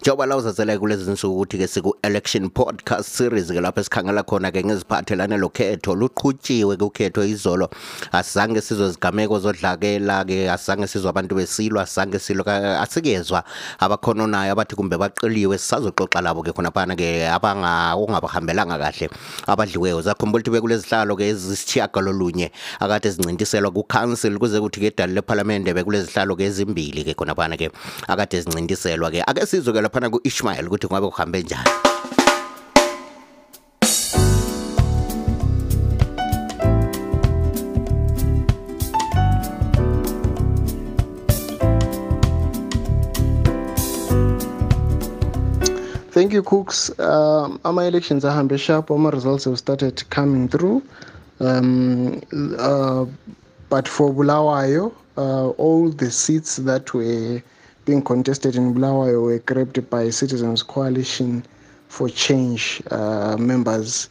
njengoba la uzazeleke kulezi zinsuku ukuthi-ke siku-election podcast series-ke lapho esikhangela khona-ke ngeziphathelane lokhetho luqhutshiwe kukhetho izolo asizange sizwe zigameko zodlakela-ke asizange sizwe abantu besilwa asizange silwa asikezwa abakhononayo abathi kumbe baqeliwe sisazoxoxa labo-ke khonaphana-ke ongabahambelanga kahle abadliweyo zakhumbula ukuthi bekulezihlalo ke ezisitshiyagalolunye akade zincintiselwa kucouncil kuze kuthi ke idali lephalamende bekulezihlalo ke ezimbili ke khonaphana ke akade zincintiselwa ke ake sizwe ke laphana ku-ishmayel ukuthi kungabe kuhambe njani thank you cooks um, ama-elections ahambe sharp ama-results have started coming through um, uh, but for bulawayo uh, all the seats that were being contested in bulawayo were grabbed by citizens coalition for change uh, members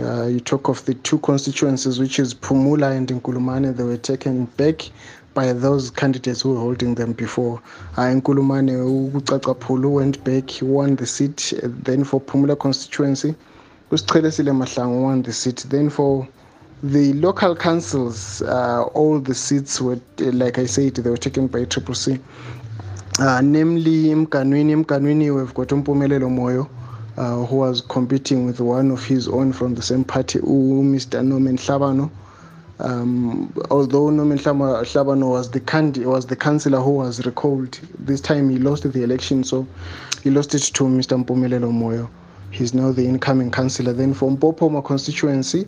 uh, you talk of the two constituencies which is pumula and nkulumane they were taken back by those candidates who were holding them before. Ah, Nkulumane Ugucacapulu went back, he won the seat, eh, then for Pumula constituency, Ustrelesile Mahlangu won the seat, then for the local councils, uh, all the seats were, eh, like I said, they were taken by Triple C. Uh, namely, Mkanwini, Mkanwini, we've got Mpumelelo Moyo, uh, who was competing with one of his own from the same party, Mr. Nomen Hlabano. Um, although Nomin Hlabano was the was the councillor who was recalled, this time he lost the election, so he lost it to Mr. Mpumelelo Moyo. He's now the incoming councillor. Then from Popoma constituency,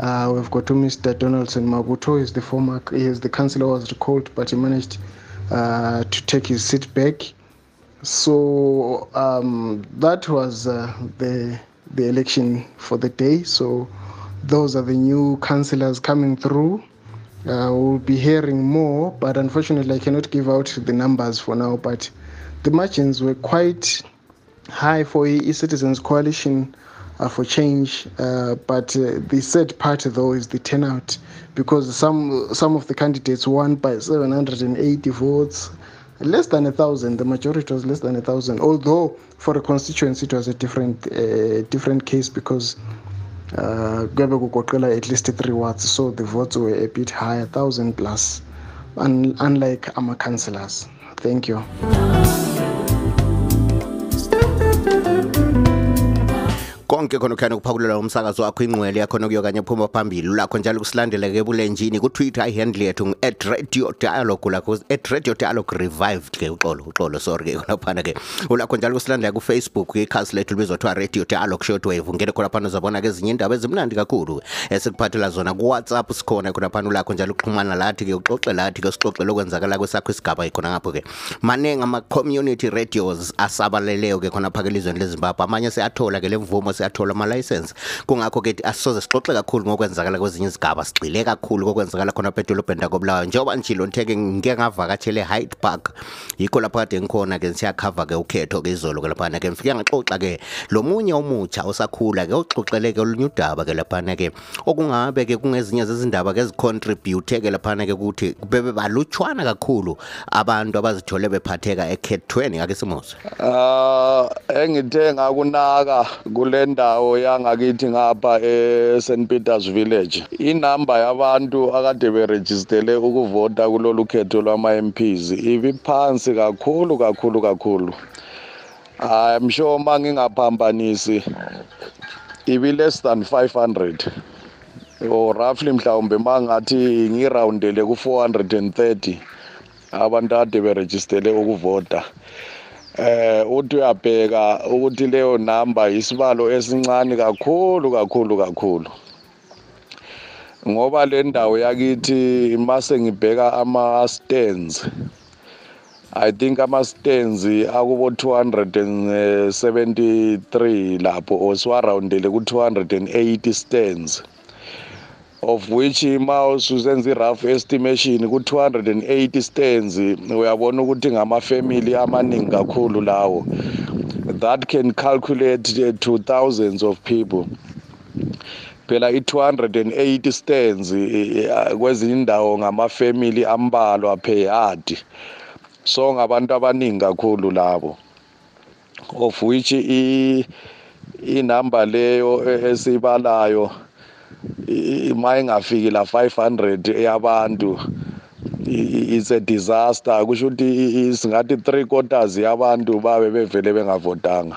uh, we've got to Mr. Donaldson Mabuto. He's the former, he is the councillor was recalled, but he managed uh, to take his seat back. So um, that was uh, the the election for the day. So those are the new councillors coming through. Uh, we'll be hearing more, but unfortunately, I cannot give out the numbers for now. But the margins were quite high for EE Citizens Coalition uh, for Change. Uh, but uh, the sad part, though, is the turnout because some some of the candidates won by 780 votes, less than a thousand. The majority was less than a thousand. Although for a constituency, it was a different uh, different case because uh, kuyabe kugoqela at least three wards so the votes were a bit higher 1000 plus un unlike ama-councillors Thank you. konke khona ukhani ukuphakulela umsakazo wakho ingcwele yakhona kuyo kanye phuma phambili lakho njalo kusilandela ke bulenjini ku-twitter ihandle yethu ngu-at radio dialogue lakho at radio dialogue revived ke uxolo uxolo sorry ke khonaphana ke ulakho njalo kusilandela kufacebook ikhasi lethu libizwa kuthiwa radio dialogue shortwave ungene khonaphana uzabona ke ezinye iindaba ezimnandi kakhulu esikuphathela zona kuwhatsapp sikhona khona phana ulakho njalo uxhumana lathi ke uxoxe lathi ke sixoxe lokwenzakala kwesakho isigaba ikhona ngapho ke maningi ama-community radios asabaleleyo ke khona phake elizweni lezimbabwe amanye siyathola ke le mvumo siyathola ama-license kungakho ke asoze sixoxe kakhulu ngokwenzakala kwezinye izigaba sigxile kakhulu kokwenzakala khona phedolobheni lakobulawayo njengoba njilo nteke ngike ngavakatshele hyde park yikho lapho kade ngikhona ke nsiyakhava ke ukhetho ke izolo ke laphana ke ngifike ngaxoxa ke lo munye omutsha osakhula ke uxoxele ke olunye udaba ke laphana ke okungabe ke kungezinye zezindaba ke ezicontribute ke laphana ke ukuthi bebe balutshwana kakhulu abantu abazithole bephatheka ekhethweni ngake simuzwe ah engithe ngakunaka kule ndawo yangakithi ngapha e St Peter's village inamba yabantu akade berejistele ukuvota kulolu khetho lwama-mps ibiphansi kakhulu kakhulu kakhulu i'm sure uma ngingaphambanisi ibi-less than 500 or roughly mhlawumbe uma ngathi ngirawundele ku-430 abantu ade berejistele ukuvota eh uthi uyabheka ukuthi leyo number isibalo esincane kakhulu kakhulu kakhulu ngoba le ndawo yakithi mase ngibheka ama-stands i think ama-stands akubo-273 lapho or siwarowundele ku-280 stands of which ma ususenza i-rough estimation ku-280 stands uyabona ukuthi ngamafamily amaningi kakhulu lawo that can calculate to thousands of people phela i-280 stands kwezinye indawo ngamafamily ambalwa per yard so ngabantu abaningi kakhulu labo of which inumber leyo e, esiyibalayo uma ingafiki la 500 yabantu it's a disaster kusho ukuthi singathi three quarters yabantu babe bevele bengavotanga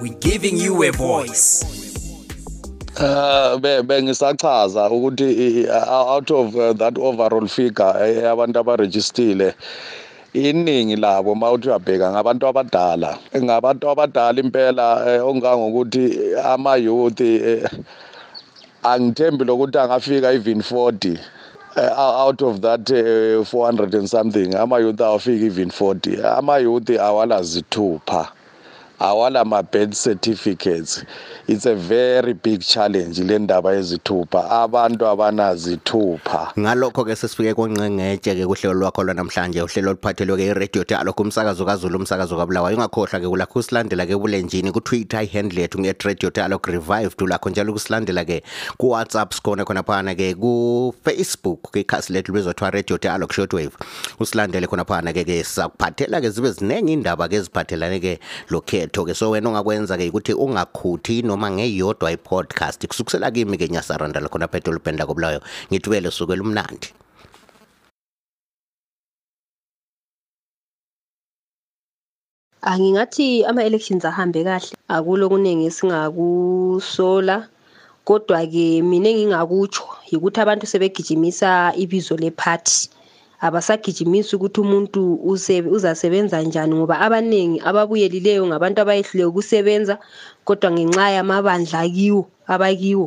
we're giving you a voice Uh, be bengisachaza ukuthi out of uh, that overall figure eh, abantu abarejistile iningi labo mawuthi uyabheka ngabantu abadala ngabantu abadala impela eh, ongangokuthi ama youth eh, angithembi lokuthi angafika even 40 Uh, out of that uh, 400 and something ama youth awafiki even 40 ama youth awalazithupha awala ma birth certificates it's a very big challenge le ndaba yezithupha abantu abanazithupha ngalokho ke sesifike konqengetshe ke kuhlelo lwakho lwanamhlanje uhlelo oluphathelwe ke iradio dialo kumsakazo kazulu umsakazo kabulawayo ungakhohlwa ke kulakho usilandela ke bulenjini kutwitter ihandle yethu ngeradio dialo revive tulakho njalo kusilandela ke kuwhatsapp sikhona khona phana ke kufacebook kwikhasi lethu lwezothiwa radio dialo shortwave usilandele khonaphana ke ke sakuphathela ke zibe ziningi indaba ke eziphathelane ke lokhetho ke so wena ongakwenza ke ukuthi ungakhuthi noma ngeyodwa i-podcast kusukusela kimi ke nyasaranda lakhona phethe olubheni lakobulayo ngithubele suke lumnandi Ah, ngingathi ama-elections ahambe kahle akulo kuningi esingakusola kodwa-ke mina engingakutsho yikuthi abantu sebegijimisa ibizo lephathi abasagijimisi ukuthi umuntu use- uzasebenza njani ngoba abaningi ababuyelileyo ngabantu abayehluleka ukusebenza kodwa ngenxa yamabandla akiwo abakiwo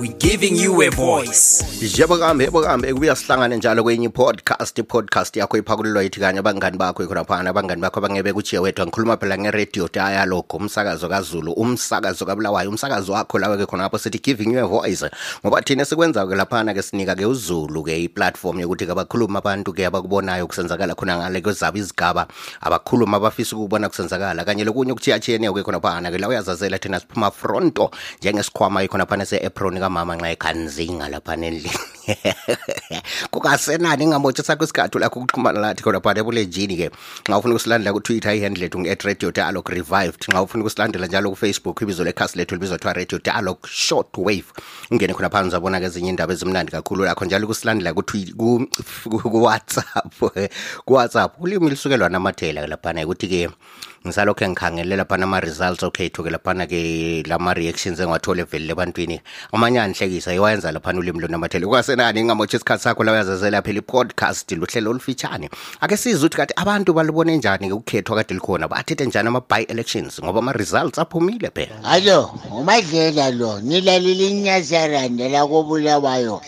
we giving you a voice yebo kambe yebo kambe ekubuya sihlangane njalo kwenye podcast i-podcast yakho iphakululwa yithi kanye abangani bakho ikhona phana abangani bakho abangebe kujiye wedwa ngikhuluma phela ngeradio dialogue umsakazo kazulu umsakazo kabulawayo umsakazo wakho lawe ke khona lapho sithi giving you a voice ngoba thina sikwenza ke laphana ke sinika ke uzulu ke i-platform yokuthi kabakhuluma abantu ke abakubonayo kusenzakala khona ngale kwezabo izigaba abakhuluma abafisa ukubona kusenzakala kanye lokunye ukuthi atshiyene ke khona phana ke la uyazazela thina siphuma fronto njengesikhwama ikhona phana se-apron kamama nxa ekhanzinga laphana endlini kukasenani ingamotshi sakho isikhathi ulakho ukuxhumana lathi khona phana ebulenjini ke nxa ufuna ukusilandela kutwitter ihandle lethu nge-at radio dialogue revived nxa ufuna ukusilandela njalo kufacebook ibizo lekhasi lethu libizwa kuthiwa radio dialogue short wave ungene khona phansi abona ke ezinye indaba ezimnandi kakhulu lakho njalo kusilandela ukuthi ku ku WhatsApp ku WhatsApp ulimi lisukelwa namathela laphana ukuthi ke ngisalokho engikhangele laphana ama results okhetho ke laphana ke lama reactions engiwathole evelile ebantwini amanye angihlekisa iwayenza laphana ulimi lonamathela kwasenani ngingamotsha isikhathi sakho la uyazazela phela i-podcast luhlelo olufitshane ake sizwe ukuthi kade abantu balubone njani ke ukhetho kade likhona bathethe njani ama by elections ngoba ama results aphumile phela Alo, umadlela lo, nilalile inyazaranda lakobulawayo.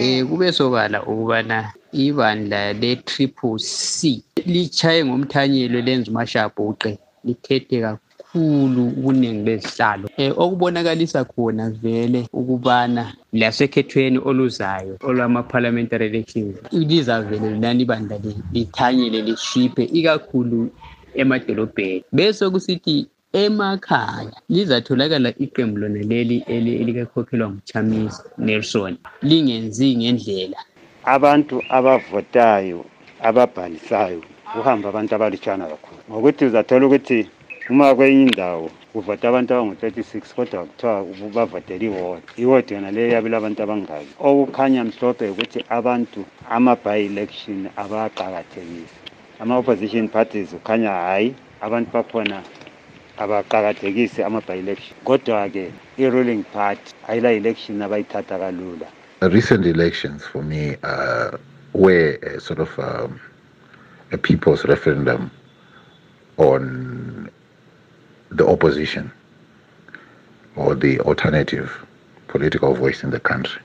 Eh kube sobala ukubana ibandla le Triple C litshaye ngomthanyelo lenza umashabhuqe lithethe kakhulu kakhulu ubuningi bezihlalo um okubonakalisa khona vele ukubana lasekhethweni oluzayo olwama-parliamentary elections lizavele lani ibandla lithanyele lishiphe ikakhulu emadolobheni besokusithi emakhaya lizatholakala iqembu lona leli elikakhokhelwa nguchamisa nelson lingenzi ngendlela abantu abavotayo ababhalisayo kuhamba abantu abalutshwana kakhulu ngokuthi uzathola ukuthi uma kwenye indawo kuvota abantu abangu-36 kodwa kuthiwa bavotela iwodi iwodi yona leyo yabe ilabantu abangaki okukhanya mhlophe ukuthi abantu ama-by election abaqakathekisi ama-opposition parties kukhanya hhayi abantu bakhona abaqakathekisi ama-by-election kodwa-ke i-ruling party ayila-election abayithatha kalula recent elections for me uh, were a sort of um, a people's referendum on the opposition or the alternative political voice in the country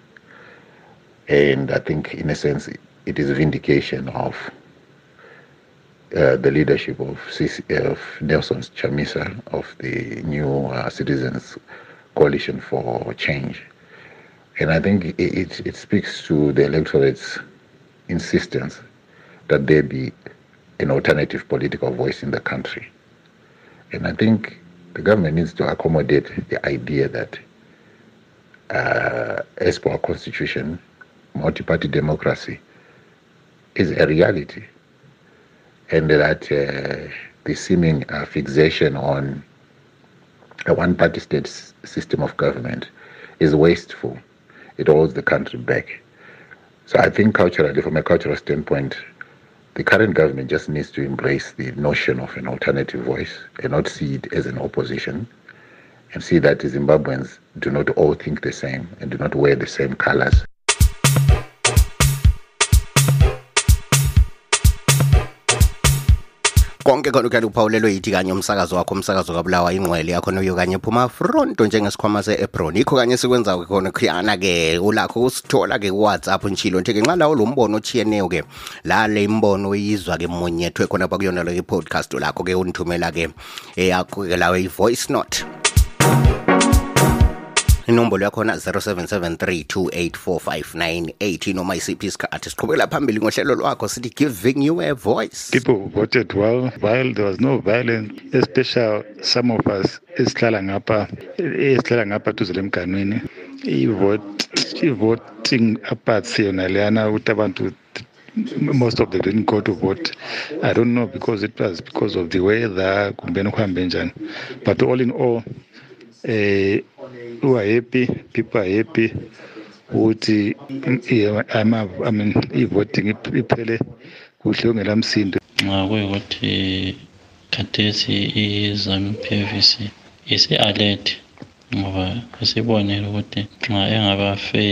And I think, in a sense, it is a vindication of uh, the leadership of, of Nelson Chamisa of the new uh, Citizens Coalition for Change. And I think it, it, it speaks to the electorate's insistence that there be an alternative political voice in the country. And I think the government needs to accommodate the idea that, uh, as per our constitution, multi party democracy is a reality. And that uh, the seeming uh, fixation on a one party state s- system of government is wasteful it holds the country back. So I think culturally, from a cultural standpoint, the current government just needs to embrace the notion of an alternative voice and not see it as an opposition and see that Zimbabweans do not all think the same and do not wear the same colors. konke khona ukuyala uphawulelwe yithi kanye umsakazo wakho umsakazo kabulawa ingqwele yakho noyo kanye phuma fronto njengesikhwama se-ebron yikho kanye sikwenzayo khona khuyana ke ulakho usithola ke kuwhatsapp ntshilo nje ke nxa lawo lo mbono otshiyeneyo ke la le imbono oyizwa ke monyethwe khona pakuyona leyo i-podcast lakho ke undithumela ke eyaqhukelawe eh, i-voice note inombolo yakhona 0773284598 noma isiphi isikhathi siqhubekela phambili ngohlelo lwakho sithi giving you a voice people voted well while there was no violence especially some of us esihlala ngapha esihlala ngapha duze lemganwini i-voting apart yona leyana ukuthi abantu most of them didn't go to vote i don't know because it was because of the weather kumbeni kuhambe njani but all in all eh u are happy people are happy ukuthi ama i mean i-voting iphele kuhle ungela msindo nxa kuyikuthi khathesi i-zanu pvc isi-alert ngoba usibonile ukuthi nxa engabe afe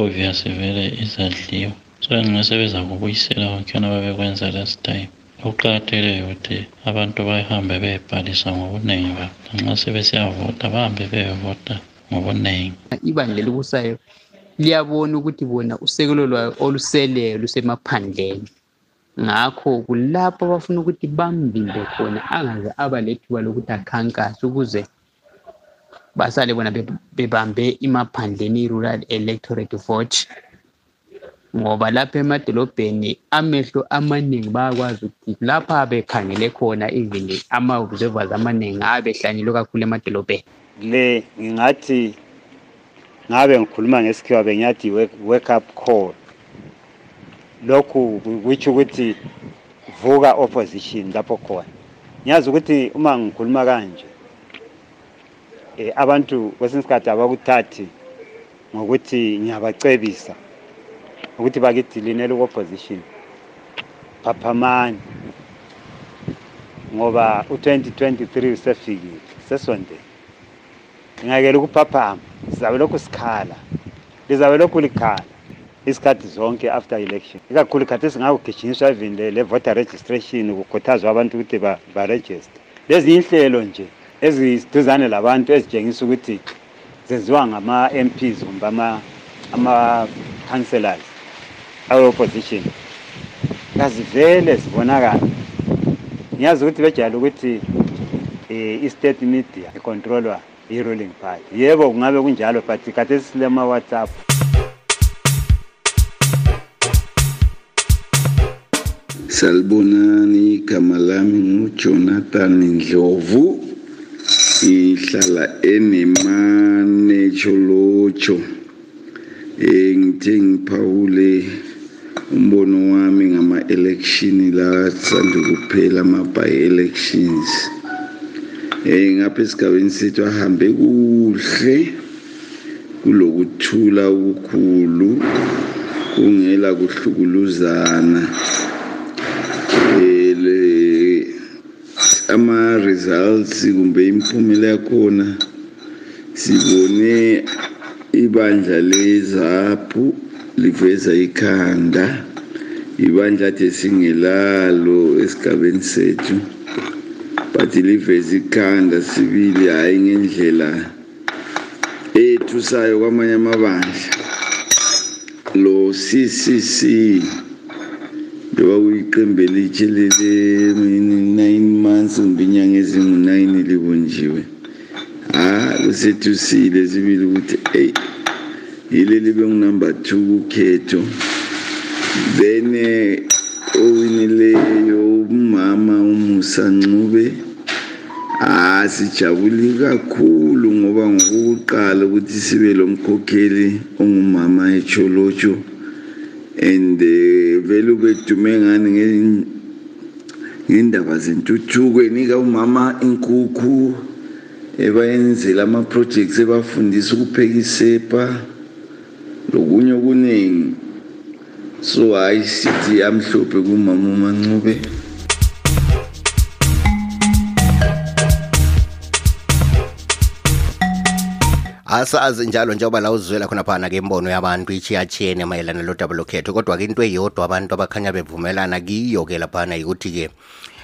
obvious vele izadliwa so nxa sebezakubuyisela konkhana babekwenza last time kuqakathekile ukuthi abantu bahambe beyebhalisa ngobunengi babo lanxa sebesiyavota bahambe beyevota ngobunengi ibandla elibusayo liyabona ukuthi bona usekelo lwayo oluseleyo lusemaphandleni ngakho kulapho abafuna ukuthi bambimbe khona angaze aba lethuba lokuthi akhankase ukuze basale bona bebambe imaphandleni i-rural electorate vote ngoba lapha emadolobheni amehlo amaningi bayakwazi ukuthi lapha bekhangele khona even ama-observers amaningi abehlanyelwe kakhulu emadolobheni le ngingathi ngabe ngikhuluma ngesikhiwa benyathi wake up call lokhu kutsho ukuthi vuka opposition lapho khona ngiyazi ukuthi uma ngikhuluma kanje eh abantu kwesinye isikhathi abakuthathi ngokuthi ngiyabacebisa ukuthi bakithi linela ku-opposition phaphamani ngoba u-2023 usefikile sesondele ngingayekela ukuphaphama sizabe lokhu sikhala lizabe lokhu likhala isikhathi zonke after election ikakhulu khathesi ngakugijinyiswa even le-voter registration kukhuthazwa abantu ukuthi barejiste lezinye inhlelo nje eziduzane labantu ezitshengisa ukuthi zenziwa ngama-mps kumbe ama-councellors awe-opposition kazivele zibonakala ngiyazi ukuthi bejayele ukuthi um i-state media icontrolwa i-ruling party yebo kungabe kunjalo but kade sisilema-whatsapp salibonani igama lami ngujonathan ndlovu ihlala enemane jolojo Eh ngithe ngiphawule umbono wami ngama election la sanda kuphela ama by elections. Eh ngapha esigabeni sethu ahambe kuhle kulokuthula okukhulu kungela kuhlukuluzana. ama-results kumbe imiphumela yakhona sibone ibandla lezaphu liveza ikhanda ibandla the singelalo esigabeni sethu but liveza ikhanda sibili hhayi ngendlela ethusayo kwamanye amabandla lo CCC njengoba kuyiqembu elitshe lele-nine months kumbe inyanga ezingu-nine libunjiwe ha lusethusile sibili ukuthi eyi yileli bengunumber two kukhetho then eh, owinileyo umama umusa ncube Ah sijabule kakhulu ngoba ngokuqala ukuthi sibe lomkhokheli ongumama eCholocho and eh, vele ubedume ngani ngendaba zentuthuko enika umama inkukhu ebayenzela ama-projects ebafundisa ukupheka isepa lokunye okuningi so hayi sithi yamhlophe kumama umancube asazi njalo njengoba la uzizwela khona phana ke imbono yabantu ichiyachiyene mayelana lodaba lokhetho kodwa-ke into eyodwa abantu abakhanya bevumelana kiyo ke laphana yikuthi-ke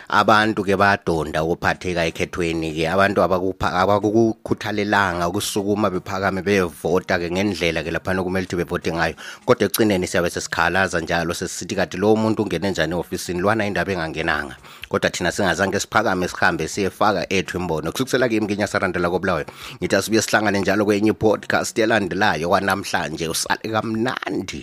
abantu ke badonda ukuphatheka ekhethweni ke abantu abakukhuthalelanga ukusukuma bephakame beyevota ke ngendlela ke lapha kumele ukuthi bevote ngayo kodwa ecineni siyabe sesikhalaza njalo sesithi kati lo muntu ungene njani eofisini lwana indaba engangenanga kodwa thina singazange siphakame sihambe siyefaka ethu imbono kusukusela kimi nginyasarandela kobulawayo ngithi asibuye sihlangane njalo kwenye podcast elandelayo kwanamhlanje usale kamnandi